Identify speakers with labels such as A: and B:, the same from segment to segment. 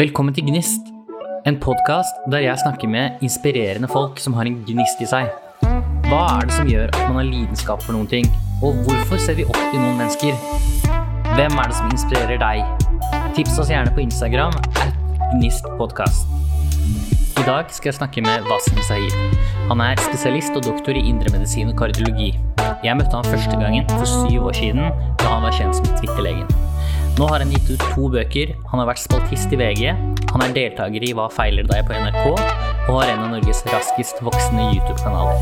A: Velkommen til Gnist, en podkast der jeg snakker med inspirerende folk som har en gnist i seg. Hva er det som gjør at man har lidenskap for noen ting, og hvorfor ser vi opp til noen mennesker? Hvem er det som inspirerer deg? Tips oss gjerne på Instagram at gnistpodkast. I dag skal jeg snakke med Wasim Sahid. Han er spesialist og doktor i indremedisin og kardiologi. Jeg møtte han første gangen for syv år siden, da han var kjent som Twitter-legen. Nå har han gitt ut to bøker, han har vært spaltist i VG, han er deltaker i Hva feiler deg på NRK, og har en av Norges raskest voksende YouTube-kanaler.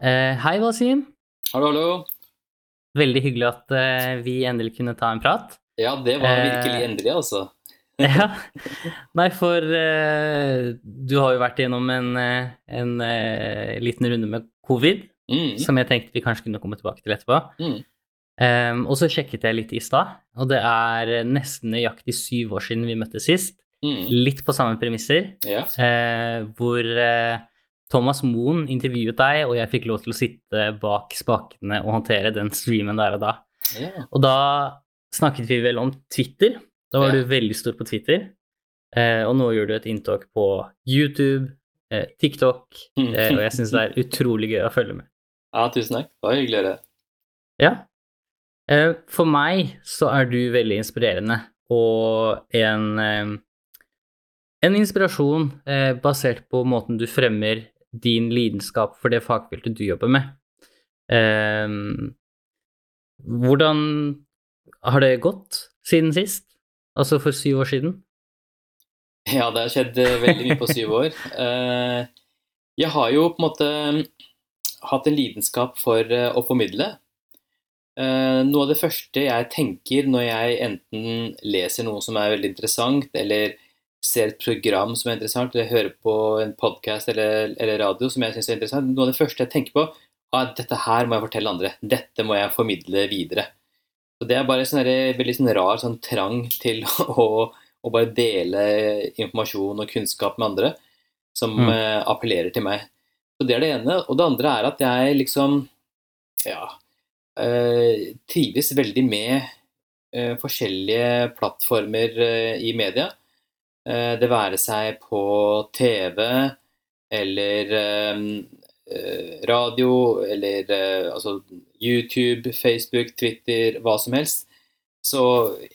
A: Uh, hei, Wasim.
B: Hallo, hallo.
A: Veldig hyggelig at uh, vi endelig kunne ta en prat.
B: Ja, det var
A: Eh,
B: virkelig endelig, altså.
A: Ja. Nei, for uh, du har jo vært gjennom en, eh, en uh, liten runde med covid,
B: Mm,
A: som jeg tenkte vi kanskje kunne komme tilbake til etterpå.
B: mm.
A: Um, og så sjekket jeg litt i stad, og det er nesten nøyaktig syv år siden vi møttes sist.
B: Mm.
A: Litt på samme premisser,
B: yeah.
A: uh, hvor Thomas Moen intervjuet deg, og jeg fikk lov til å sitte bak spakene og håndtere den streamen der og da.
B: Yeah.
A: Og da snakket vi vel om Twitter. Da var
B: Ja.
A: du veldig stor på Twitter. Eh, og nå gjør du et inntog på YouTube, eh, TikTok, eh, og jeg syns det er utrolig gøy å følge med.
B: ja, tusen takk. Det var hyggelig å høre.
A: Ja. Eh, for meg så er du veldig inspirerende, og en, en inspirasjon eh, basert på måten du fremmer din lidenskap for det fagfeltet du jobber med. Eh, hvordan har det gått siden sist? Altså for syv år siden?
B: Ja, det har skjedd eh, veldig mye på syv år. Eh, Jeg har jo på en måte hatt en lidenskap for eh, å formidle. Noe av det første jeg tenker når jeg enten leser noe som er veldig interessant, eller ser et program som er interessant, eller hører på en podkast eller, eller radio som jeg syns er interessant, noe av det første jeg tenker på, er at dette her må jeg fortelle andre. Dette må jeg formidle videre. Så Det er bare en veldig sånn rar sånn trang til å, å bare dele informasjon og kunnskap med andre som
A: Mm.
B: eh, appellerer til meg. Så Det er det ene. Og det andre er at jeg liksom ja, eh, trives veldig med eh, forskjellige plattformer i media. Eh, det være seg på TV eller radio eller altså YouTube, Facebook, Twitter, hva som helst. Så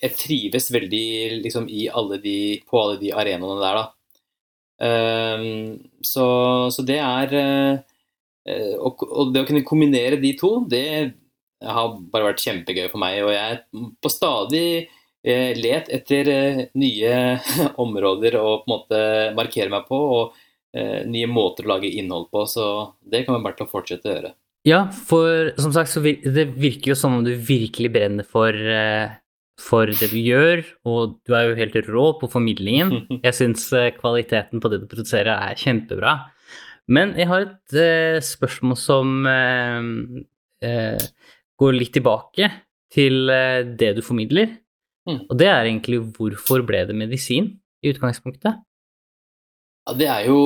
B: jeg trives veldig liksom, alle de, på alle de arenaene der, da. Um, så, så det er eh, og, og det å kunne kombinere de to, det har bare vært kjempegøy for meg. Og jeg er på stadig eh, let etter uh, nye områder å på en måte markere meg på, og eh, nye måter å lage innhold på. Så det kan vi bare til å fortsette å gjøre.
A: Ja, for som sagt så vir det virker jo som om du virkelig brenner for, eh, for det du gjør, og du er jo helt rå på formidlingen. Jeg syns eh, kvaliteten på det du produserer er kjempebra. Men jeg har et eh, spørsmål som eh, eh, går litt tilbake til eh, det du formidler.
B: Mm.
A: Og det er egentlig hvorfor ble det medisin i utgangspunktet?
B: Ja, det er jo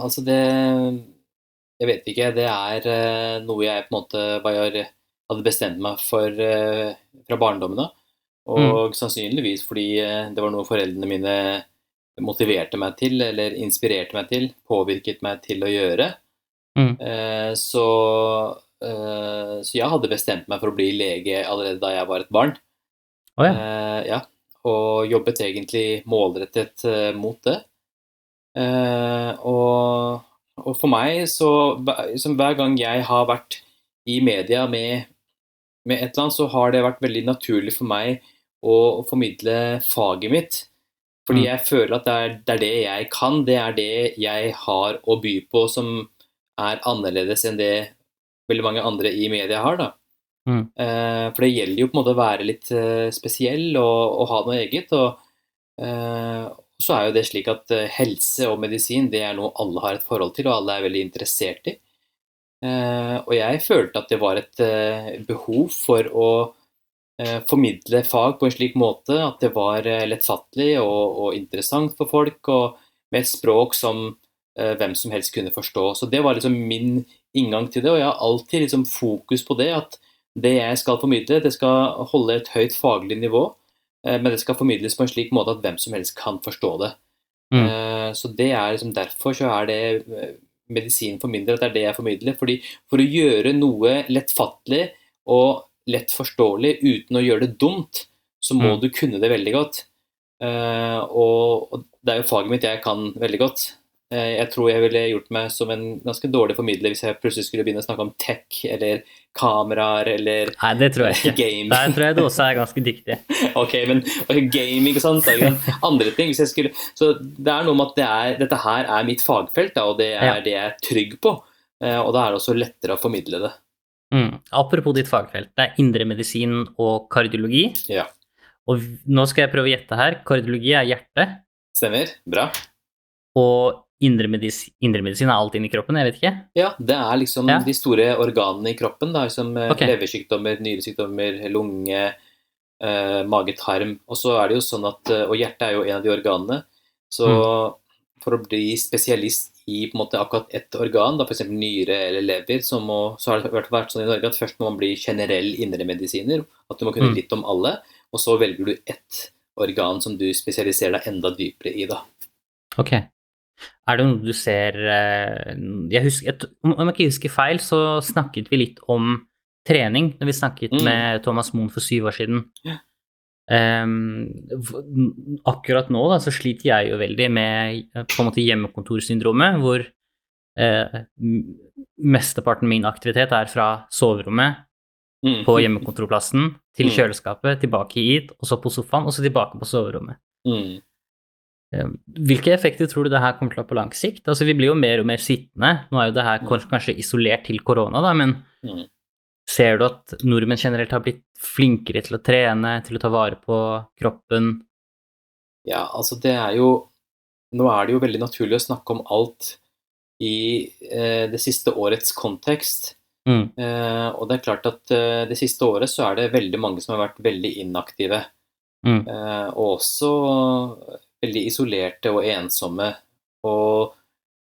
B: Altså, det Jeg vet ikke. Det er eh, noe jeg på en måte bare hadde bestemt meg for eh, fra barndommen av. Og sannsynligvis fordi eh, det var noe foreldrene mine motiverte meg til, eller inspirerte meg til, påvirket meg til å gjøre.
A: Mm.
B: Så, så jeg hadde bestemt meg for å bli lege allerede da jeg var et barn.
A: Oh, ja.
B: Ja, og jobbet egentlig målrettet mot det. Og, og for meg, så hver- som hver gang jeg har vært i media med, med et eller annet, så har det vært veldig naturlig for meg å, å formidle faget mitt. Fordi
A: Mm.
B: jeg føler at det er, det er det jeg kan, det er det jeg har å by på som er annerledes enn det veldig mange andre i media har. da.
A: Mm.
B: Eh, for det gjelder jo på en måte å være litt eh, spesiell og, og ha noe eget. Og eh, så er jo det slik at eh, helse og medisin det er noe alle har et forhold til, og alle er veldig interessert i. Eh, og jeg følte at det var et eh, behov for å formidle fag på en slik måte at det var lettfattelig og, og interessant for folk, og med et språk som hvem som helst kunne forstå. Så det var liksom min inngang til det, og jeg har alltid liksom fokus på det. At det jeg skal formidle, det skal holde et høyt faglig nivå, men det skal formidles på en slik måte at hvem som helst kan forstå det.
A: Mm.
B: Eh, Så det er liksom derfor så er det eh, medisin for mindre, at det er det jeg formidler. Fordi for å gjøre noe lettfattelig og lett forståelig uten å gjøre det dumt, så må
A: Mm.
B: du kunne det veldig godt. Eh, og det er jo faget mitt jeg kan veldig godt. Eh, jeg tror jeg ville gjort meg som en ganske dårlig formidler hvis jeg plutselig skulle begynne å snakke om tech eller kameraer eller
A: Nei, det tror jeg ikke.
B: game.
A: Der tror jeg du også er ganske dyktig.
B: Ok, men okay, gaming og sånt, da, ikke sant? andre ting. Hvis jeg skulle, så det er noe med at det er, dette her er mitt fagfelt, da, og det er
A: Ja.
B: det jeg er trygg på. Eh, Og da er det også lettere å formidle det.
A: Mm. Apropos ditt fagfelt, det er indremedisin og kardiologi.
B: Ja.
A: Og nå skal jeg prøve å gjette her. Kardiologi er hjerte.
B: Stemmer? Bra.
A: og indremedis indre er alt inni kroppen, jeg vet ikke.
B: Ja, det er liksom
A: Ja.
B: de store organene i kroppen, da, som okay.
A: Ok.
B: leversykdommer, nyresykdommer, lunge, eh, mage-tarm. Og så er det jo sånn at, eh, og hjertet er jo en av de organene, så
A: Mm.
B: for å bli spesialist i på en måte akkurat ett organ, da f.eks. nyre eller lever, så, må, så har det vært sånn i Norge at først må man bli generell indremedisiner, at du må kunne
A: Mm.
B: litt om alle, og så velger du ett organ som du spesialiserer deg enda dypere i, da.
A: Ok. Er det noe du ser eh, jeg husker, Om jeg ikke husker feil, så snakket vi litt om trening når vi snakket
B: Mm.
A: med Thomas Moen for syv år siden.
B: Ja.
A: Um, akkurat nå da, så sliter jeg jo veldig med eh, på en måte hjemmekontorsyndromet, hvor uh, mesteparten min aktivitet er fra soverommet
B: Mm.
A: på hjemmekontorplassen til
B: Mm.
A: kjøleskapet, tilbake hit, og så på sofaen, og så tilbake på soverommet.
B: Mm.
A: Eh, Hvilke effekter tror du det her kommer til å ha på lang sikt? Altså, vi blir jo mer og mer sittende. Nå er jo det her kanskje isolert til korona, da, men
B: Mm.
A: ser du at nordmenn generelt har blitt flinkere til å trene, til å ta vare på kroppen?
B: Ja, altså det er jo Nå er det jo veldig naturlig å snakke om alt i eh, det siste årets kontekst.
A: Mm.
B: Eh, og det er klart at eh, det siste året så er det veldig mange som har vært veldig inaktive.
A: Mm.
B: Eh, og også veldig isolerte og ensomme. Og,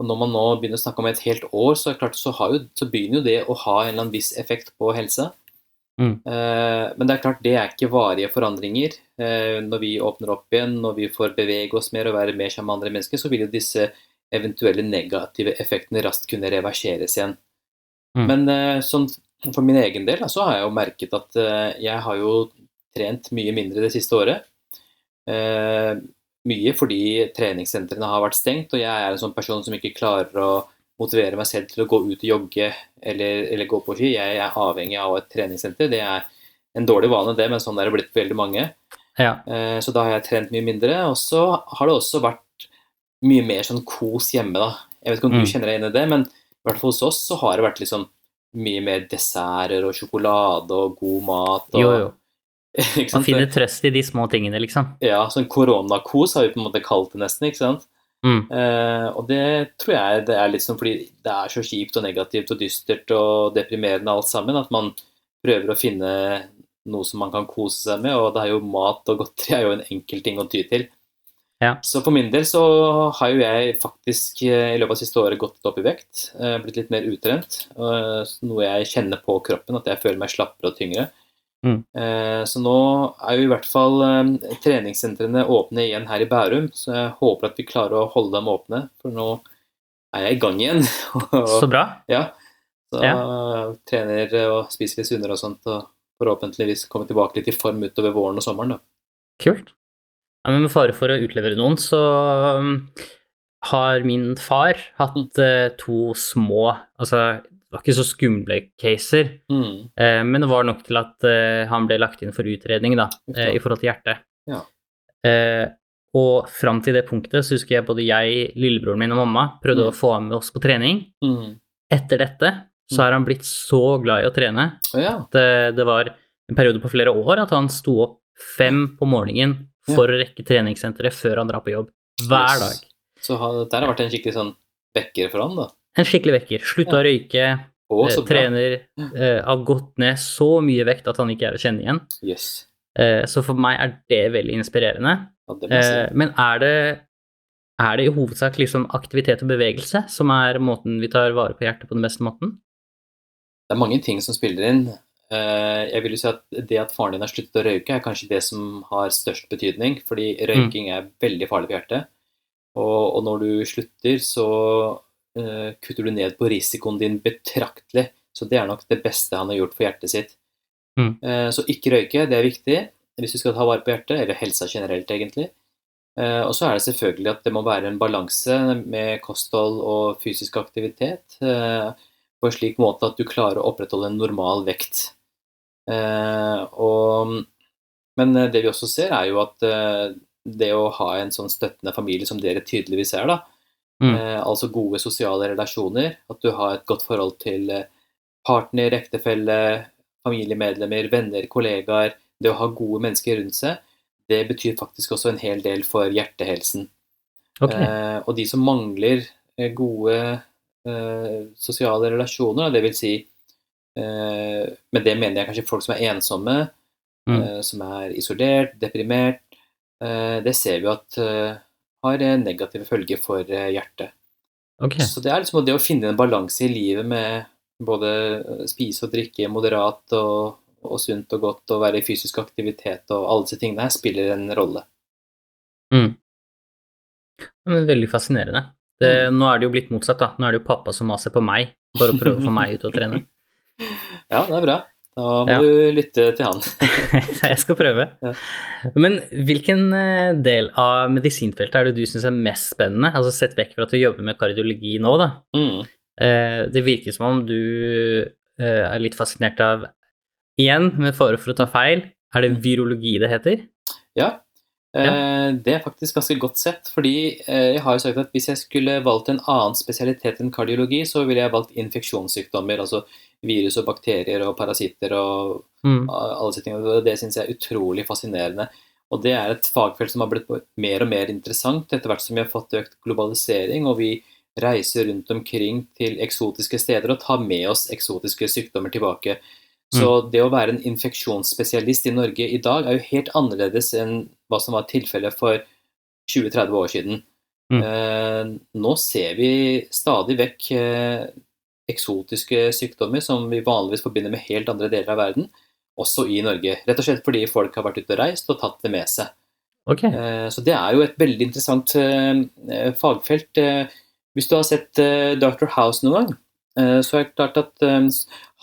B: og når man nå begynner å snakke om et helt år, så, er klart, så, har jo, så begynner jo det å ha en eller annen viss effekt på helsa.
A: Mm.
B: Eh, men det er klart, det er ikke varige forandringer. Eh, når vi åpner opp igjen, når vi får bevege oss mer og være mer sammen med andre mennesker, så vil jo disse eventuelle negative effektene raskt kunne reverseres igjen.
A: Mm.
B: Men eh, sånn, for min egen del så har jeg jo merket at jeg har jo trent mye mindre det siste året. Mye fordi treningssentrene har vært stengt, og jeg er en sånn person som ikke klarer å motivere meg selv til å gå ut og jogge eller, eller gå på ski. Jeg er avhengig av et treningssenter. Det er en dårlig vane, det, men sånn er det blitt for veldig mange.
A: Ja.
B: Eh, Så da har jeg trent mye mindre. Og så har det også vært mye mer sånn kos hjemme, da. Jeg vet ikke om
A: Mm.
B: du kjenner deg inn i det, men i hvert fall hos oss så har det vært liksom mye mer desserter og sjokolade og god mat. Og,
A: Jo, jo. Man finner trøst i de små tingene, liksom.
B: Ja, sånn koronakos har vi på en måte kalt det nesten, ikke sant.
A: Mm.
B: Eh, og det tror jeg det er litt sånn fordi det er så kjipt og negativt og dystert og deprimerende alt sammen, at man prøver å finne noe som man kan kose seg med, og det er jo mat og godteri er jo en enkel ting å ty til.
A: Ja.
B: Så for min del så har jo jeg faktisk eh, i løpet av siste året gått opp i vekt, eh, blitt litt mer utrent, eh, noe jeg kjenner på kroppen, at jeg føler meg slappere og tyngre.
A: Mm.
B: Eh, Så nå er jo i hvert fall eh, treningssentrene åpne igjen her i Bærum, så jeg håper at vi klarer å holde dem åpne, for nå er jeg i gang igjen.
A: Så bra.
B: ja, så
A: Ja.
B: trener og spiser litt sunnere og sånt, og forhåpentligvis komme tilbake litt i form utover våren og sommeren. da.
A: Kult. Ja, men med fare for å utlevere noen, så um, har min far hatt eh, to små Altså, det var ikke så skumle caser,
B: Mm.
A: eh, men det var nok til at eh, han ble lagt inn for utredning, da, eh, i forhold til hjertet.
B: Ja.
A: Eh, og fram til det punktet så husker jeg både jeg, lillebroren min og mamma prøvde
B: Mm.
A: å få ham med oss på trening.
B: Mm.
A: Etter dette så har han blitt så glad i å trene
B: ja.
A: det, det var en periode på flere år at han sto opp fem på morgenen for å rekke treningssenteret før han drar på jobb. Hver dag.
B: Så har, dette har vært en skikkelig sånn vekker for han, da.
A: En skikkelig vekker. Slutta å røyke,
B: oh,
A: eh, trener, eh, har gått ned så mye vekt at han ikke er å kjenne igjen.
B: Yes.
A: Eh, så for meg er det veldig inspirerende.
B: Ja, det
A: Eh, men er det, er det i hovedsak liksom aktivitet og bevegelse som er måten vi tar vare på hjertet på den beste måten?
B: Det er mange ting som spiller inn. Eh, jeg vil jo si at Det at faren din har sluttet å røyke, er kanskje det som har størst betydning. Fordi røyking er veldig farlig for hjertet. Og, og når du slutter, så kutter du ned på risikoen din betraktelig. Så det er nok det beste han har gjort for hjertet sitt.
A: Mm.
B: Uh, så ikke røyke, det er viktig hvis du skal ta vare på hjertet, eller helsa generelt, egentlig. Uh, og så er det selvfølgelig at det må være en balanse med kosthold og fysisk aktivitet på en slik måte at du klarer å opprettholde en normal vekt. Og, men det vi også ser, er jo at det å ha en sånn støttende familie som dere tydeligvis er, da, mm. altså gode sosiale relasjoner, at du har et godt forhold til partner, ektefelle, familiemedlemmer, venner, kollegaer, det å ha gode mennesker rundt seg, det betyr faktisk også en hel del for hjertehelsen.
A: Okay.
B: Eh, og de som mangler eh, gode eh, sosiale relasjoner, det vil si eh, Med det mener jeg kanskje folk som er ensomme, mm. Eh, som er isolert, deprimert. Eh, det ser vi at har negative følger for hjertet.
A: Okay.
B: Så det er liksom det å finne en balanse i livet med både spise og drikke moderat og og sunt og godt og være i fysisk aktivitet og alle disse tingene her spiller en rolle.
A: Mm. Men veldig fascinerende. Det, mm. Nå er det jo blitt motsatt, da. Nå er det jo pappa som maser på meg for å prøve å få meg ut og trene.
B: Ja, det er bra. Da må ja. du lytte til han.
A: jeg skal prøve. Ja. Men hvilken eh, del av medisinfeltet er det du syns er mest spennende? Altså Sett vekk fra at du jobber med kardiologi nå, da.
B: Mm.
A: Eh, det virker som om du eh, er litt fascinert av Igjen, med fare for å ta feil, er det virologi det heter?
B: Ja, eh, det er faktisk ganske godt sett. Fordi eh, jeg har jo sagt at hvis jeg skulle valgt en annen spesialitet enn kardiologi, så ville jeg valgt infeksjonssykdommer. Altså virus og bakterier og parasitter og mm. alle sånne ting. Det syns jeg er utrolig fascinerende. Og det er et fagfelt som har blitt mer og mer interessant etter hvert som vi har fått økt globalisering og vi reiser rundt omkring til eksotiske steder og tar med oss eksotiske sykdommer tilbake. Så mm. det å være en infeksjonsspesialist i Norge i dag er jo helt annerledes enn hva som var tilfellet for 20-30 år siden. Mm. Eh, nå ser vi stadig vekk eh, eksotiske sykdommer som vi vanligvis forbinder med helt andre deler av verden, også i Norge. Rett og slett fordi folk har vært ute og reist og tatt det med seg.
A: Okay.
B: Eh, så det er jo et veldig interessant eh, fagfelt. Eh, hvis du har sett eh, Dr. House noen gang, så er det klart at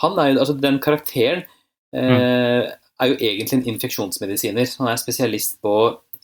B: han er jo, altså Den karakteren eh, mm. er jo egentlig en infeksjonsmedisiner. Han er spesialist på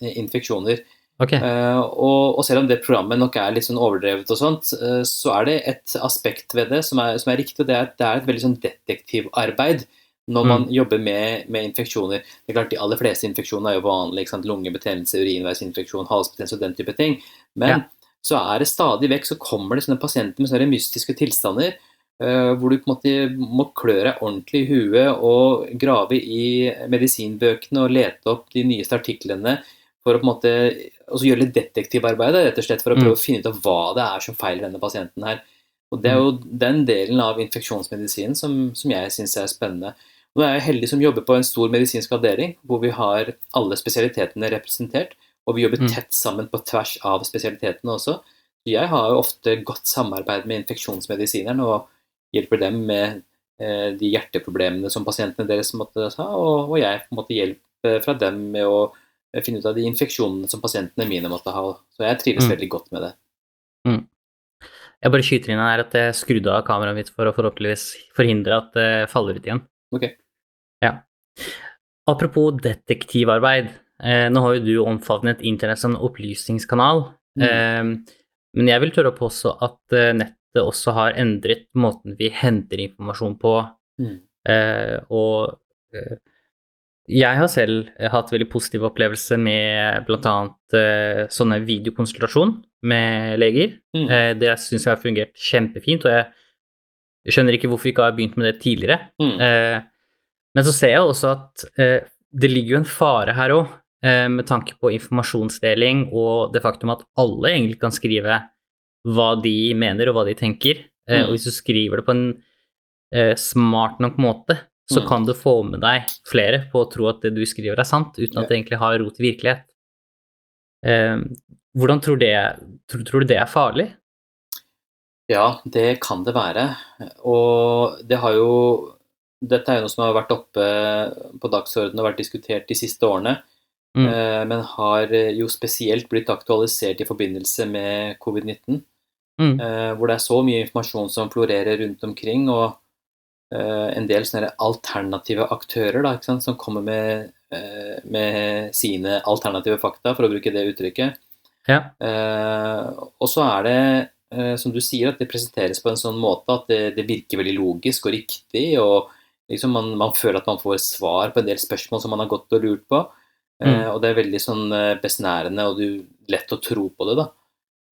B: eh, infeksjoner.
A: Okay.
B: Eh, og, og, selv om det programmet nok er litt sånn overdrevet, og sånt, eh, så er det et aspekt ved det som er, som er riktig. og Det er, at det er et veldig sånn detektivarbeid når man mm. jobber med, med, infeksjoner. Det er klart De aller fleste infeksjoner er jo vanlige. Lungebetennelse, urinveisinfeksjon, halsbetennelse og den type ting. Men ja. Så er det stadig vekk så kommer det sånne pasienter med sånne mystiske tilstander Uh, hvor du på en måte må klø deg ordentlig i huet og grave i medisinbøkene og lete opp de nyeste artiklene for å på en måte også gjøre litt detektivarbeid rett og slett for å prøve mm. å finne ut av hva det er som feiler denne pasienten her. Og Det er jo den delen av infeksjonsmedisinen som, som jeg syns er spennende. Nå er jeg heldig som jobber på en stor medisinsk avdeling hvor vi har alle spesialitetene representert, og vi jobber mm. tett sammen på tvers av spesialitetene også. Jeg har jo ofte godt samarbeid med infeksjonsmedisineren. og hjelper dem med eh, de hjerteproblemene som pasientene deres måtte ha, og, jeg måte hjelper fra dem med å eh, finne ut av de infeksjonene som pasientene mine måtte ha. Så jeg trives mm. veldig godt med det.
A: Mm. Jeg bare skyter inn her at jeg skrudde av kameraet mitt for å forhåpentligvis forhindre at det faller ut igjen.
B: Ok.
A: Ja. Apropos detektivarbeid. Eh, nå har jo du omfavnet internett som opplysningskanal. Mm. Eh, men jeg vil tørre å påstå at nettet også har endret måten vi henter informasjon på.
B: Mm.
A: Eh, og eh, jeg har selv hatt veldig positiv opplevelse med bl.a. Eh, sånne videokonsultasjon med leger.
B: Mm.
A: Eh, det syns jeg har fungert kjempefint, og jeg skjønner ikke hvorfor vi ikke har begynt med det tidligere.
B: Mm.
A: Eh, men så ser jeg også at eh, det ligger jo en fare her òg, eh, med tanke på informasjonsdeling og det faktum at alle egentlig kan skrive hva de mener og hva de tenker. Eh, mm. Og hvis du skriver det på en eh, smart nok måte, så mm. kan du få med deg flere på å tro at det du skriver er sant, uten at det egentlig har rot i virkelighet. Eh, hvordan tror, det, tror, tror, du det er farlig?
B: Ja, det kan det være. Og det har jo Dette er jo noe som har vært oppe på dagsordenen og vært diskutert de siste årene. Mm. Eh, men har jo spesielt blitt aktualisert i forbindelse med covid-19. Mm. Eh, hvor det er så mye informasjon som florerer rundt omkring, og eh, en del sånne alternative aktører da, som kommer med, eh, med, sine alternative fakta, for å bruke det uttrykket. Ja. og så er det, som du sier, at det presenteres på en sånn måte at det, det virker veldig logisk og riktig, og liksom man, man, føler at man får svar på en del spørsmål som man har gått og lurt på. Mm. og det er veldig sånn besnærende og du, lett å tro på det. da.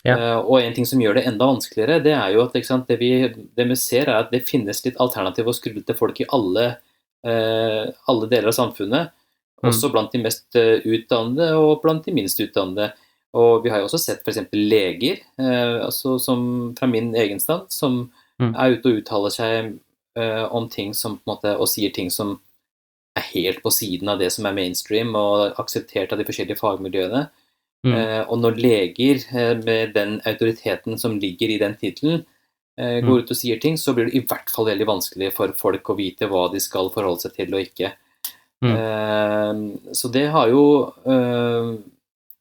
B: Ja. Uh, og en ting som gjør det enda vanskeligere, det er jo at sant, det, vi, det, vi, ser, er at det finnes litt alternative og skrullete folk i alle, alle, deler av samfunnet. Mm. Også blant de mest utdannede og blant de minst utdannede. Og vi har jo også sett f.eks. leger, altså som, fra min egen stand, som mm. er ute og uttaler seg om ting som på en måte, og sier ting som er helt på siden av det som er mainstream og akseptert av de forskjellige fagmiljøene. Mm. Eh, og når leger eh, med den autoriteten som ligger i den tittelen, eh, går mm. ut og sier ting, så blir det i hvert fall veldig vanskelig for folk å vite hva de skal forholde seg til og ikke. Mm. så det har jo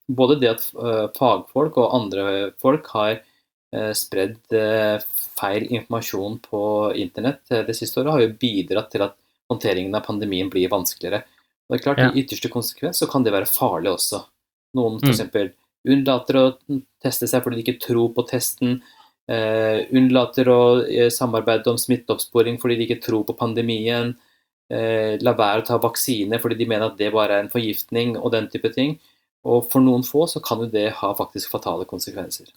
B: Både det at fagfolk og andre folk har spredd feil informasjon på internett det siste året, har jo bidratt til at håndteringen av pandemien blir vanskeligere. Og det er klart, ja. I ytterste konsekvens så kan det være farlig også. Noen f.eks. Mm. unnlater å teste seg fordi de ikke tror på testen. Uh, unnlater å uh, samarbeide om smitteoppsporing fordi de ikke tror på pandemien. Uh, la være å ta vaksine fordi de mener at det bare er en forgiftning og den type ting. Og for noen få så kan jo det ha faktisk fatale konsekvenser.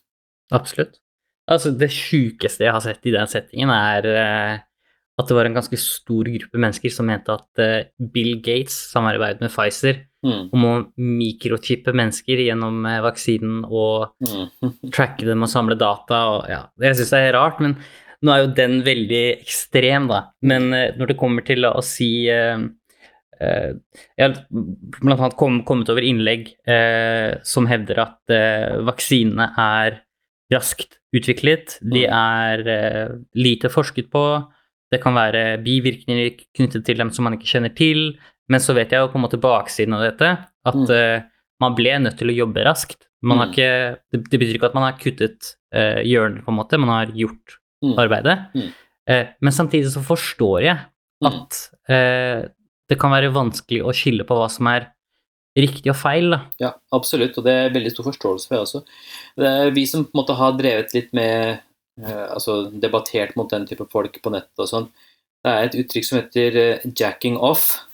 A: Absolutt. Altså, det sjukeste jeg har sett i den settingen, er at det var en ganske stor gruppe mennesker som mente at Bill Gates samarbeidet med Pfizer Mm. Om å mikrochippe mennesker gjennom eh, vaksinen og mm. tracke dem og samle data. Og, ja, jeg syns det er rart, men nå er jo den veldig ekstrem, da. Men uh, når det kommer til å si Jeg har bl.a. Kom, kommet over innlegg som hevder at vaksinene er raskt utviklet. De er er lite forsket på. Det kan være bivirkninger knyttet til dem som man ikke kjenner til. Men så vet jeg jo på en måte baksiden av dette, at mm. uh, man ble nødt til å jobbe raskt. Man har mm. ikke, det, det, betyr ikke at man har kuttet uh, hjørner, på en måte, man har gjort mm. arbeidet. Mm. Uh, men samtidig så forstår jeg mm. at uh, det kan være vanskelig å skille på hva som er riktig og feil. Da.
B: Ja, absolutt, og det er veldig stor forståelse for det også. Det er vi som på en måte har drevet litt med Altså debattert mot den type folk på nettet og sånn. Det er et uttrykk som heter 'jacking off'.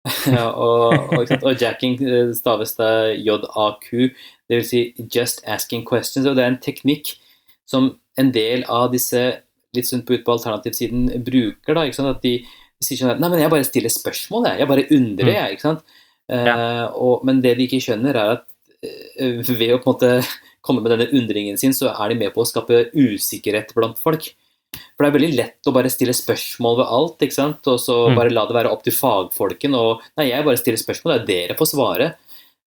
B: og, og, og, jacking eh, staves da JAQ, dvs. Si just asking questions. Og det er en teknikk som en del av disse litt sunt på ut på alternativsiden bruker. da, ikke sant, At de sier sånn at Nei, men jeg bare stiller spørsmål, jeg. Jeg bare undrer, mm. jeg. ikke sant? Ja. Uh, og, men det de ikke skjønner, er at ved å på en måte komme med denne undringen sin, så er de med på å skape usikkerhet blant folk. For det er veldig lett å bare stille spørsmål ved alt, ikke sant? og så mm. bare la det være opp til fagfolken. Og nei, jeg bare stiller spørsmål, det er dere får svare.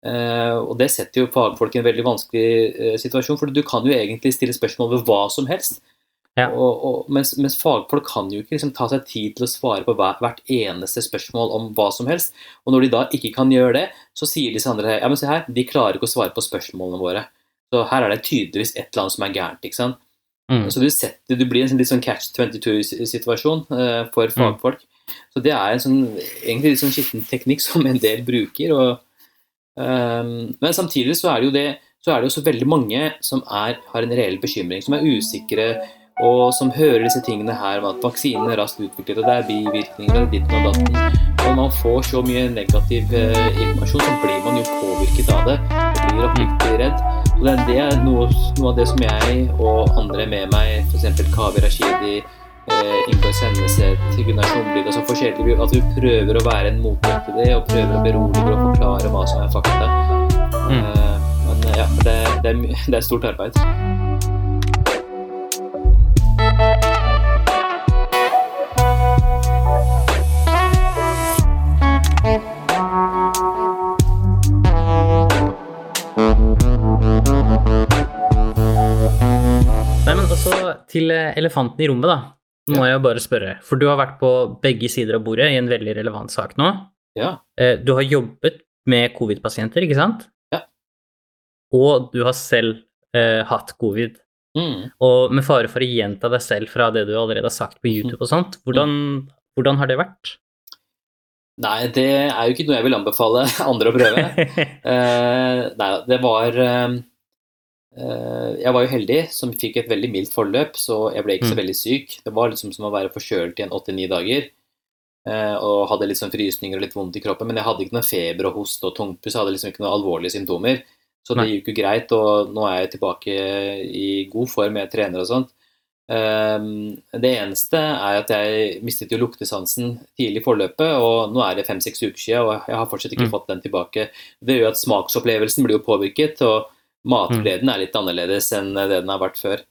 B: Uh, og det setter jo fagfolk i en veldig vanskelig uh, situasjon, for du kan jo egentlig stille spørsmål ved hva som helst. Ja. Og, og, mens, mens, fagfolk kan jo ikke liksom, ta seg tid til å svare på hver, hvert eneste spørsmål om hva som helst. Og når de da ikke kan gjøre det, så sier disse andre ja, men se her, de klarer ikke å svare på spørsmålene våre. Så her er det tydeligvis et eller annet som er gærent. ikke sant? Mm. Så du, setter, du blir en litt sånn catch 22-situasjon uh, eh, for mm. fagfolk. Mm. Så det er en sånn, egentlig litt sånn skitten teknikk som en del bruker. Og, um, men samtidig så er det jo det så er det også veldig mange som er, har en reell bekymring, som er usikre, og som hører disse tingene her om at vaksinen er raskt utviklet, og det er bivirkninger og ditten og datten. Og når man får så mye negativ eh, informasjon, så blir man jo påvirket av det. Og blir oppriktig redd. Og det, det er noe, noe, av det som jeg og andre med meg, f.eks. Kavi Rashidi, eh, Ingar Senneset, Gunnar Sjomlid altså forskjellige, At vi prøver å være en motmakt til det, og prøver å berolige og forklare hva som er fakta. Mm. Eh, men ja, det, det, er, det er stort arbeid.
A: Til eh, elefanten i rommet, da. Nå må jeg bare spørre, for du har vært på begge sider av bordet i en veldig relevant sak nå.
B: Ja.
A: Eh, Du har jobbet med covid-pasienter, ikke sant?
B: Ja.
A: Og du har selv eh, hatt covid.
B: Mm.
A: Og med fare for å gjenta deg selv fra det du allerede har sagt på YouTube og sånt, hvordan, hvordan har det vært?
B: Nei, det er jo ikke noe jeg vil anbefale andre å prøve. uh, nei, det var eh, Jeg var jo heldig som fikk et veldig mildt forløp, så jeg ble ikke så
A: Mm.
B: veldig syk. Det var liksom som å være forkjølt i en åtte-ni dager. eh, og hadde litt sånn frysninger og litt vondt i kroppen, men jeg hadde ikke noe feber og hoste og tungpust. Jeg hadde liksom ikke noen alvorlige symptomer. Så det gikk jo greit, og nå er jeg tilbake i god form jeg trener og sånt. Ehm, det eneste er at jeg mistet jo luktesansen tidlig i forløpet, og nå er det fem-seks uker siden, og jeg har fortsatt ikke
A: Mm.
B: fått den tilbake. Det gjør at smaksopplevelsen blir jo påvirket, og matgleden er litt annerledes enn det den har vært før.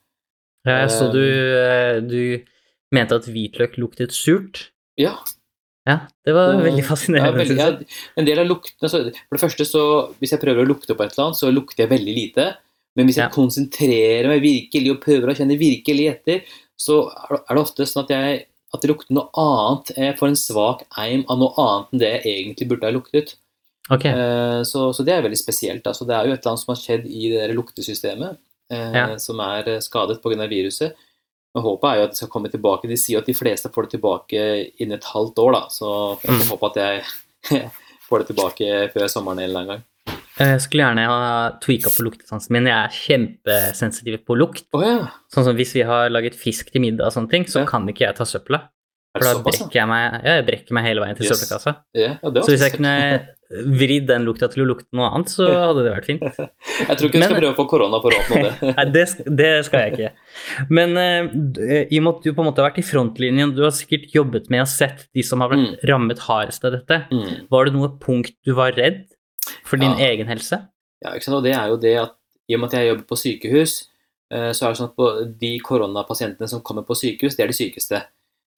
A: Jeg så du, eh, du mente at hvitløk luktet surt.
B: Ja,
A: Ja, det var
B: Og-
A: veldig
B: ja,
A: fascinerende.
B: veldig, ja, en del av luktene så, For det første, så hvis jeg prøver å lukte på et eller annet, så lukter jeg veldig lite. Men hvis jeg
A: Ja.
B: konsentrerer meg virkelig og prøver å kjenne virkelig etter, så er det ofte sånn at, jeg, at det lukter noe annet. Jeg får en svak eim av noe annet enn det jeg egentlig burde ha luktet.
A: Ok,
B: Eh, Så, så det er veldig spesielt. Altså, det er jo et eller annet som har skjedd i det der luktesystemet, eh,
A: Ja.
B: som er eh, skadet pga. viruset. Men håpet er jo at det skal komme tilbake. De sier at de fleste får det tilbake innen et halvt år, da. Så jeg får
A: Mm.
B: håpe at jeg får det tilbake før sommeren en eller annen gang.
A: jeg skulle gjerne ha tweaka på luktesansen min. Jeg er kjempesensitiv på lukt.
B: Oh, ja.
A: Sånn som hvis vi har laget fisk til middag og sånne ting, så
B: Ja.
A: kan ikke jeg ta søpla. For da brekker jeg meg, ja, jeg brekker meg hele veien til
B: Yes.
A: søppelkassa.
B: Yeah, ja,
A: Så hvis jeg kunne vridd den lukta til å lukte noe annet, så hadde det vært fint.
B: Jeg tror ikke du skal prøve å få korona for å oppnå det.
A: Nei, det, det skal jeg ikke. Men uh, i og med at du på en måte har vært i frontlinjen, du har sikkert jobbet med og sett de som har vært rammet hardest av dette.
B: Mm.
A: Var det noe punkt du var redd for din
B: Ja.
A: egen helse?
B: Ja, ikke sant? Og det er jo det at i og med at jeg jobber på sykehus, eh, så er det sånn at på de koronapasientene som kommer på sykehus, det er de sykeste.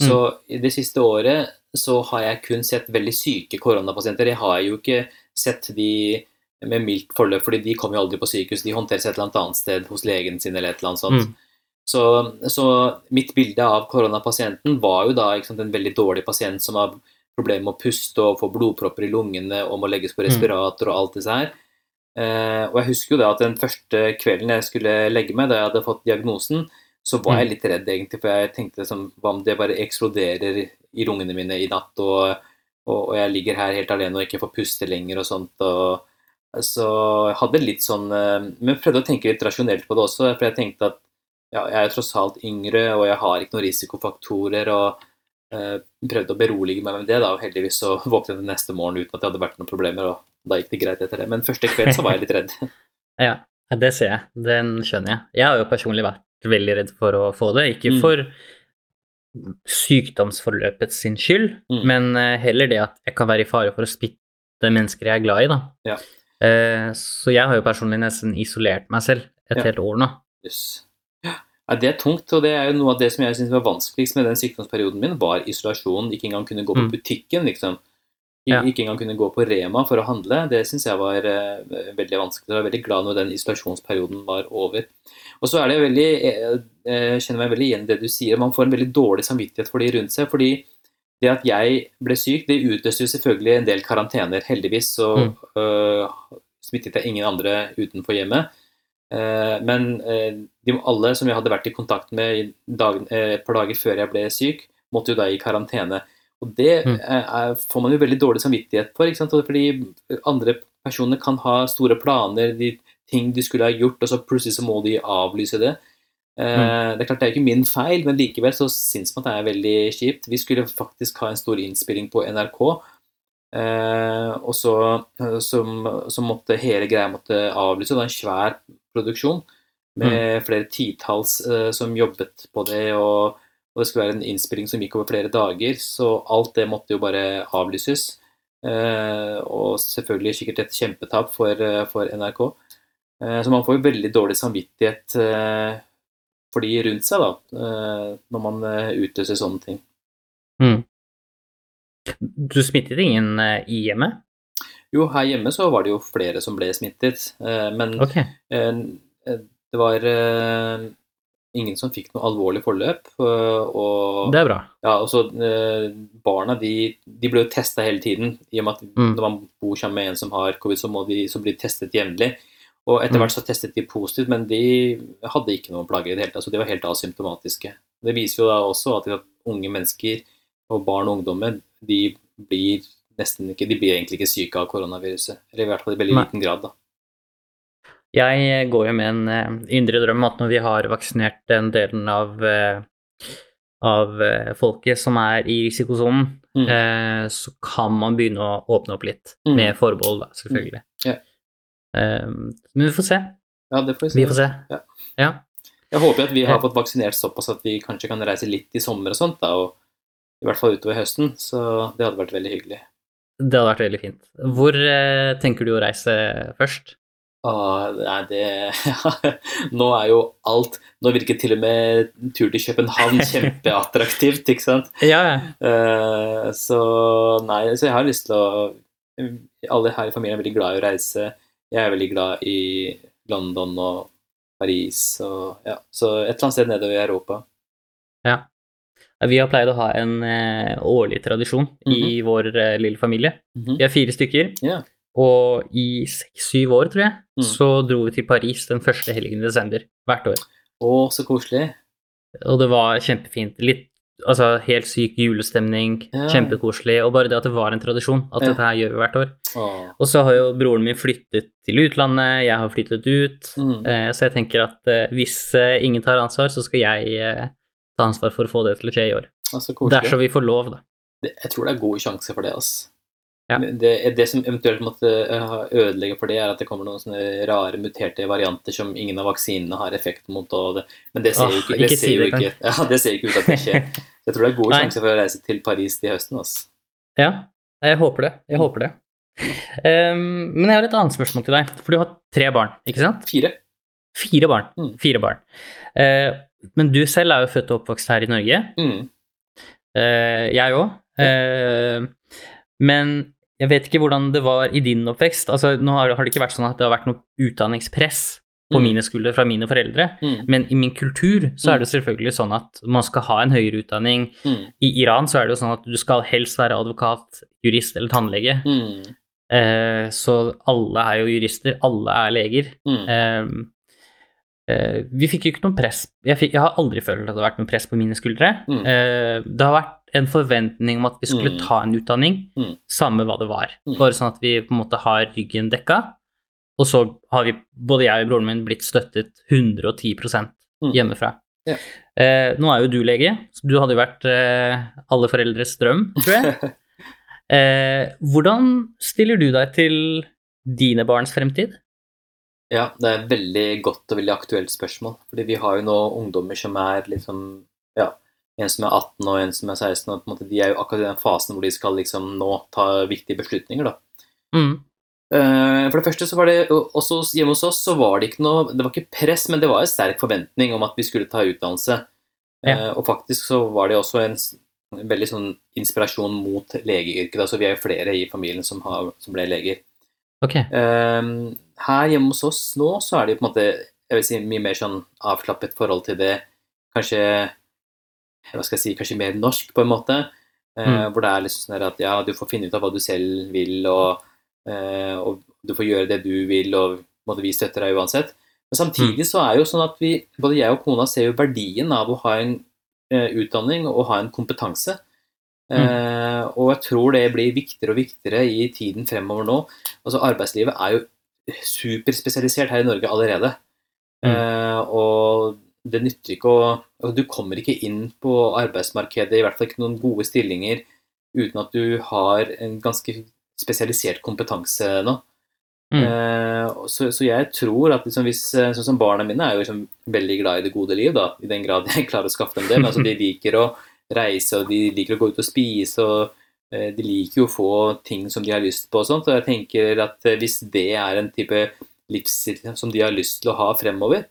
B: Så i det siste året så har jeg kun sett veldig syke koronapasienter. Jeg har jo ikke sett de med mildt forløp, fordi de kommer jo aldri på sykehus. De håndteres et eller annet annet sted hos legen sin eller et eller annet sånt.
A: Mm.
B: Så, så mitt bilde av koronapasienten var jo da sant, en veldig dårlig pasient som har problemer med å puste og få blodpropper i lungene og må legges på
A: Mm.
B: respirator og alt disse her. Eh, og jeg husker jo da at den første kvelden jeg skulle legge meg, da jeg hadde fått diagnosen, så var jeg
A: Mm.
B: litt redd egentlig, for jeg tenkte som, hva om det bare eksploderer i lungene mine i natt, og, og, og jeg ligger her helt alene og ikke får puste lenger og sånt. og så jeg hadde litt sånn eh, Men prøvde å tenke litt rasjonelt på det også, for jeg tenkte at ja, jeg er tross alt yngre, og jeg har ikke noen risikofaktorer, og eh, prøvde å berolige meg med det, da, og heldigvis så våknet jeg neste morgen uten at det hadde vært noen problemer, og da gikk det greit etter det. Men første kveld så var jeg litt redd.
A: Ja, ja, det ser jeg. Den skjønner jeg. Jeg har jo personlig vært veldig redd for å få det. Ikke
B: Mm.
A: for sykdomsforløpet sin skyld,
B: Mm.
A: men eh, heller det at jeg kan være i fare for å smitte mennesker jeg er glad i, da.
B: Ja.
A: Eh, Så jeg har jo personlig nesten isolert meg selv et
B: Ja.
A: helt år nå.
B: Yes. Ja, det er tungt, og det er jo noe av det som jeg synes var vanskeligst med den sykdomsperioden min, var isolasjonen. Ikke engang kunne gå på
A: Mm.
B: butikken, liksom. Ik-
A: Ja.
B: Ikke engang kunne gå på Rema for å handle. Det syns jeg var eh, veldig vanskelig. Jeg var veldig glad når den isolasjonsperioden var over. Og så er det veldig eh, eh, kjenner meg veldig igjen i det du sier. Man får en veldig dårlig samvittighet for de rundt seg. fordi det at jeg ble syk, det utløste jo selvfølgelig en del karantener. Heldigvis så
A: Mm.
B: uh, smittet jeg ingen andre utenfor hjemmet. Uh, men uh, de, alle som jeg hadde vært i kontakt med eh, et par dager før jeg ble syk, måtte jo da i karantene. Og det
A: Mm.
B: er, får man jo veldig dårlig samvittighet for, ikke sant? Fordi andre personer kan ha store planer, de ting de skulle ha gjort, og så plutselig så må de avlyse det. Mm. Det er klart det er ikke min feil, men likevel så syns man det er veldig kjipt. Vi skulle faktisk ha en stor innspilling på NRK, eh, og så, som, så måtte hele greia måtte avlyse. Det var en svær produksjon med flere titalls eh, som jobbet på det, og, og det skulle være en innspilling som gikk over flere dager, så alt det måtte jo bare avlyses. Eh, og selvfølgelig sikkert et kjempetap for, eh, for NRK. Eh, så man får jo veldig dårlig samvittighet eh, for de rundt seg, da, eh, når man utløser sånne ting.
A: Mm. Du smittet ingen i hjemmet?
B: Jo, her hjemme så var det jo flere som ble smittet, men
A: Ok.
B: eh, det var ingen som fikk noe alvorlig forløp. Og,
A: Det er bra.
B: ja, og så barna de, de ble jo testa hele tiden. I og med at
A: Mm.
B: når man bor sammen med en som har covid, så, må de, så blir de testet jevnlig. Og etter
A: Mm.
B: hvert så testet de positivt, men de hadde ikke noen plager i det hele tatt. Så de var helt asymptomatiske. Det viser jo da også at, unge mennesker og barn og ungdommer de blir nesten ikke, de blir egentlig ikke syke av koronaviruset. Eller i hvert fall i veldig liten grad, da.
A: Jeg går jo med en eh, indre drøm at når vi har vaksinert den delen av, eh, av eh, folket som er i risikosonen,
B: Mm.
A: så kan man begynne å åpne opp litt,
B: Mm.
A: med forbehold, da, selvfølgelig.
B: Ja.
A: Eh, men vi får se.
B: Ja, det får vi se.
A: Vi får se.
B: Ja.
A: Ja.
B: Jeg håper at vi har fått vaksinert såpass at vi kanskje kan reise litt i sommer og sånt, da, og i hvert fall utover høsten. Så det hadde vært veldig hyggelig.
A: Det hadde vært veldig fint. Hvor eh, tenker du å reise først?
B: Ah, nei, det Nå er jo alt Nå virker til og med tur til København kjempeattraktivt, ikke sant?
A: Ja, ja.
B: Uh, så nei, så jeg har lyst til å Alle her i familien er veldig glad i å reise. Jeg er veldig glad i London og Paris og ja, så et eller annet sted nedover i Europa.
A: ja. Vi har pleid å ha en eh, årlig tradisjon i vår eh, lille familie.
B: Mhm.
A: Vi er fire stykker.
B: Yeah.
A: Og i seks-syv år, tror jeg,
B: Mm.
A: så dro vi til Paris den første helgen i desember hvert år.
B: Å, så koselig.
A: Og det var kjempefint. Litt altså helt syk julestemning,
B: Ja.
A: kjempekoselig. Og bare det at det var en tradisjon, at
B: Ja.
A: dette her gjør vi hvert år.
B: Åh.
A: Og så har jo broren min flyttet til utlandet, jeg har flyttet ut.
B: Mm.
A: Eh, så jeg tenker at eh, hvis eh, ingen tar ansvar, så skal jeg eh, ta ansvar for å få det til å skje i år.
B: Altså.
A: Dersom vi får lov, da.
B: Det, jeg tror det er god sjanse for det, ass.
A: Ja.
B: Det, det som eventuelt måtte eh, ødelegge for det, er at det kommer noen sånne rare muterte varianter som ingen av vaksinene har effekt mot. Det, men det ser jo ikke,
A: ikke
B: det ser jo ikke, ja, det ser ikke ut at det skjer. Jeg tror det er gode sjanser for å reise til Paris til høsten. Altså.
A: Ja, jeg håper det. Jeg håper det. Um, men jeg har et annet spørsmål til deg. For du har tre barn, ikke sant?
B: Fire.
A: Fire barn.
B: Mm.
A: Fire barn. Uh, men du selv er jo født og oppvokst her i Norge.
B: Mm.
A: Uh, jeg òg. men jeg vet ikke hvordan det var i din oppvekst. Altså, nå har, det ikke vært sånn at det har vært noe utdanningspress på
B: Mm.
A: mine skuldre fra mine foreldre.
B: Mm.
A: Men i min kultur så er det selvfølgelig sånn at man skal ha en høyere utdanning.
B: Mm.
A: I Iran så er det jo sånn at du skal helst være advokat, jurist eller tannlege.
B: Mm.
A: Eh, så alle er jo jurister, alle er leger.
B: Mm.
A: Eh, vi fikk jo ikke noe press. Jeg, fikk, jeg har aldri følt at det har vært noe press på mine skuldre.
B: Mm.
A: Eh, det har vært en forventning om at vi skulle
B: Mm.
A: ta en utdanning,
B: Mm.
A: samme hva det var.
B: Mm.
A: Bare sånn at vi på en måte har ryggen dekka. Og så har vi, både jeg og broren min, blitt støttet 110
B: Mm.
A: hjemmefra.
B: Ja.
A: Eh, nå er jo du lege, så du hadde jo vært eh, alle foreldres drøm, tror jeg. Eh, hvordan stiller du deg til dine barns fremtid?
B: Ja, det er et veldig godt og veldig aktuelt spørsmål. Fordi vi har jo nå ungdommer som er liksom Ja, en som er 18 og en som er 16, og på en måte de er jo akkurat i den fasen hvor de skal liksom nå ta viktige beslutninger, da.
A: Mm.
B: Eh, For det første så var det også hjemme hos oss så var det ikke noe Det var ikke press, men det var en sterk forventning om at vi skulle ta utdannelse.
A: Ja.
B: Eh, Og faktisk så var det også en, veldig sånn inspirasjon mot legeyrket. Altså vi er jo flere i familien som, har, som ble leger.
A: Ok.
B: Ehm, her hjemme hos oss nå så er det jo på en måte jeg vil si mye mer sånn avklappet forhold til det. Kanskje hva skal jeg si, kanskje mer norsk, på en måte. Eh,
A: Mm.
B: Hvor det er liksom sånn at ja, du får finne ut av hva du selv vil, og, eh, og du får gjøre det du vil, og måte, vi støtter deg uansett. Men samtidig så er jo sånn at vi, både jeg og kona ser jo verdien av å ha en eh, utdanning og ha en kompetanse. Eh, og jeg tror det blir viktigere og viktigere i tiden fremover nå. Altså Arbeidslivet er jo superspesialisert her i Norge allerede.
A: Mm.
B: Eh, og det nytter ikke å altså, Du kommer ikke inn på arbeidsmarkedet, i hvert fall ikke noen gode stillinger, uten at du har en ganske spesialisert kompetanse nå.
A: Mm.
B: Eh, så, så jeg tror at liksom hvis, eh, sånn som Barna mine er jo liksom veldig glad i det gode liv, da, i den grad jeg klarer å skaffe dem det. Men altså, de liker å reise, og de liker å gå ut og spise. og De liker jo å få ting som de har lyst på. og sånt, og jeg tenker at eh, Hvis det er en type livsstil som de har lyst til å ha fremover,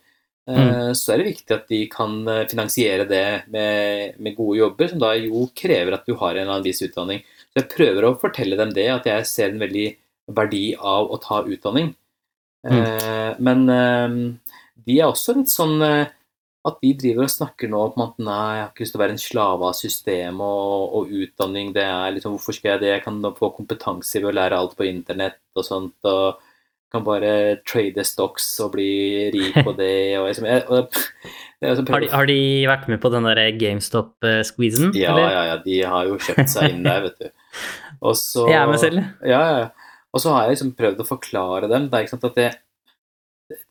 B: mm. så er det viktig at de kan eh, finansiere det med, med gode jobber, som da jo krever at du har en eller annen viss utdanning. Så jeg prøver å fortelle dem det, at jeg ser en veldig verdi av å ta utdanning. Mm. men eh, de er også litt sånn eh, at de driver og snakker nå om at nei, jeg har ikke lyst til å være en slave av systemet og, og utdanning. det er liksom, Hvorfor skal jeg det? Jeg kan få kompetanse ved å lære alt på internett og sånt. og kan bare trade stocks og bli rik på det. Og liksom, jeg, og,
A: jeg, har, de, har, de, vært med på den der GameStop-squeezen?
B: Ja, ja, ja, de har jo kjøpt seg inn der, vet du. Og så,
A: jeg er meg selv.
B: Ja, ja. Og så har jeg liksom prøvd å forklare dem det er ikke sant, at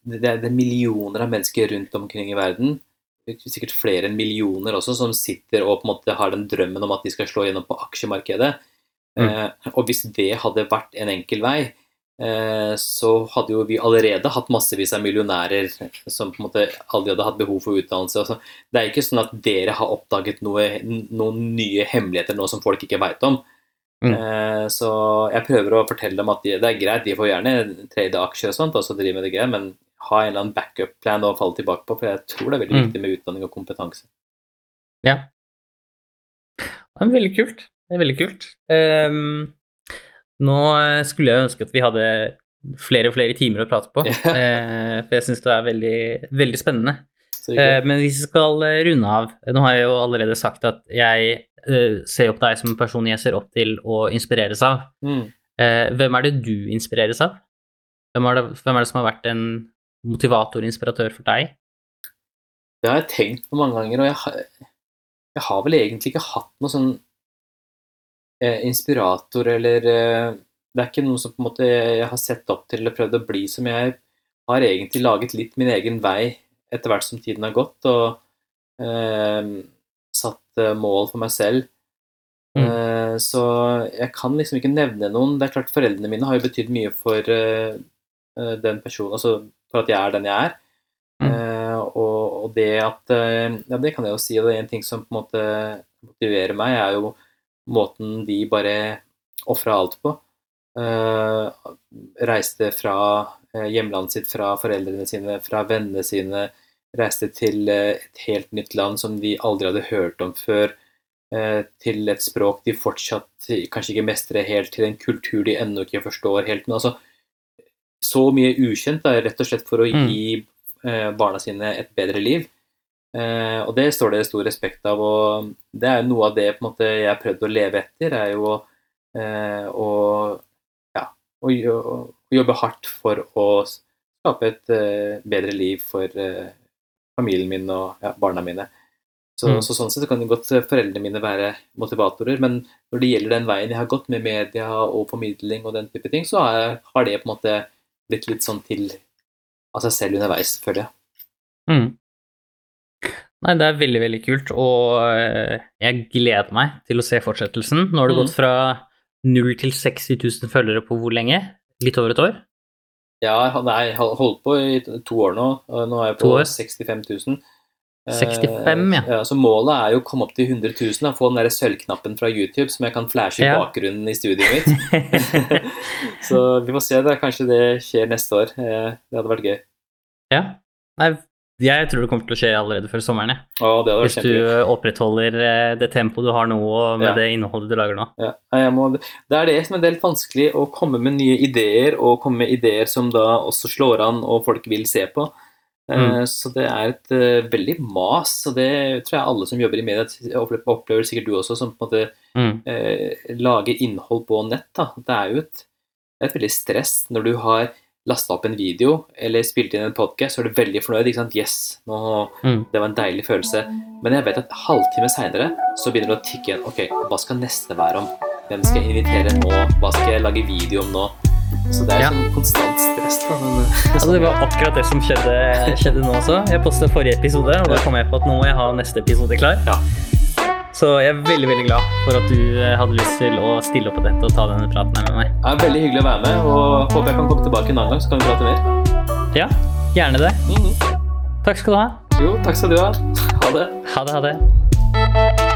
B: det, er, det er millioner av mennesker rundt omkring i verden, sikkert flere enn millioner også, som sitter og på en måte har den drømmen om at de skal slå gjennom på aksjemarkedet. Mm. Eh, og hvis det hadde vært en enkel vei, eh, så hadde jo vi allerede hatt massevis av millionærer som på en måte aldri hadde hatt behov for utdannelse. Altså, det er ikke sånn at dere har oppdaget noe, noen nye hemmeligheter nå som folk ikke veit om. Mm. Eh, så jeg prøver å fortelle dem at de, det er greit, de får gjerne trade aksjer og sånt, og så drive med det greia, men ha en eller annen backup-plan å falle tilbake på, for jeg tror det er veldig mm. viktig med utdanning og kompetanse.
A: Ja. Det er veldig kult. Det er veldig kult. Um, nå skulle jeg ønske at vi hadde flere og flere timer å prate på, uh, for jeg syns det er veldig, veldig spennende. Uh, men hvis vi skal runde av Nå har jeg jo allerede sagt at jeg uh, ser opp deg som en person jeg ser opp til og inspireres av. Mm. Uh, hvem er det du inspireres av? Hvem er, det, hvem er, det, som har vært en motivator, inspiratør for deg?
B: Det har jeg tenkt på mange ganger, og jeg har, jeg har vel egentlig ikke hatt noe sånn eh, inspirator eller eh, Det er ikke noe som på en måte jeg har sett opp til eller prøvd å bli som jeg har egentlig laget litt min egen vei etter hvert som tiden har gått, og eh, satt eh, mål for meg selv. Mm. Eh, så jeg kan liksom ikke nevne noen. Det er klart Foreldrene mine har jo betydd mye for eh, den personen, altså for at jeg er den jeg er. Mm. Og, og, det at Ja, det kan jeg jo si, og det er en ting som på en måte motiverer meg, er jo måten de bare ofra alt på. Reiste fra hjemlandet sitt, fra foreldrene sine, fra vennene sine. Reiste til et helt nytt land som de aldri hadde hørt om før. Til et språk de fortsatt kanskje ikke mestrer helt, til en kultur de ennå ikke forstår helt. Men altså, så mye ukjent, da, rett og slett for å mm. gi mm. barna sine et bedre liv. Eh, og det står det stor respekt av, og det er noe av det måte, jeg har prøvd å leve etter, er jo eh, å, ja, å, å, jobbe hardt for å skape et eh, bedre liv for eh, familien min og ja, barna mine. Så, mm. så, sånn sett kan godt foreldrene mine være motivatorer, men når det gjelder den veien jeg har gått med media og formidling og den type ting, så har, har det på en måte blitt litt sånn til av seg selv underveis, føler jeg.
A: Mm. Nei, det er veldig, veldig kult, og eh, jeg gleder meg til å se fortsettelsen. Nå har det mm. gått fra 0 til 60 000 følgere på hvor lenge? Litt over et år?
B: Ja, jeg har holdt på i to år nå. Nå er jeg på 65 000.
A: 65, ja.
B: ja. Så målet er jo å komme opp til 100 000 og få den der sølvknappen fra YouTube som jeg kan flashe i ja. bakgrunnen i studioet mitt. så vi får se. da, Kanskje det skjer neste år. Eh, det hadde vært gøy.
A: Ja. Nei, jeg tror det kommer til å skje allerede før sommeren. Ja. Hvis du opprettholder eh, det tempoet du har nå, og med ja. det innholdet du lager nå.
B: Ja, må, Det er det som er helt vanskelig, å komme med nye ideer, og komme med ideer som da også slår an og folk vil se på. Mm. Eh, så det er et uh, veldig mas, og det tror jeg alle som jobber i media opplever, opplever sikkert du også, som på en måte mm. uh, lager innhold på nett. Da. Det er jo et, et veldig stress når du har lasta opp en video eller spilte inn en podkast, så er du veldig fornøyd. ikke sant? Yes, nå, mm. det var en deilig følelse. Men jeg vet at halvtime seinere så begynner det å tikke igjen. Ok, hva skal neste være om? Hvem skal jeg invitere nå? Hva skal jeg lage video om nå? Så det er ja. sånn konstant stress. Da, men,
A: altså, det var akkurat det som skjedde, skjedde nå også. Jeg postet forrige episode, og da kom jeg på at nå må jeg ha neste episode klar.
B: Ja.
A: Så jeg er veldig veldig glad for at du eh, hadde lyst til å stille opp på dette og ta denne praten her med meg.
B: Det er Veldig hyggelig å være med, og håper jeg kan komme tilbake en annen gang, så kan vi prate mer.
A: Ja, gjerne det. Mm -hmm. Takk skal du ha.
B: Jo, takk skal du ha. Ha det.
A: Ha det, ha det.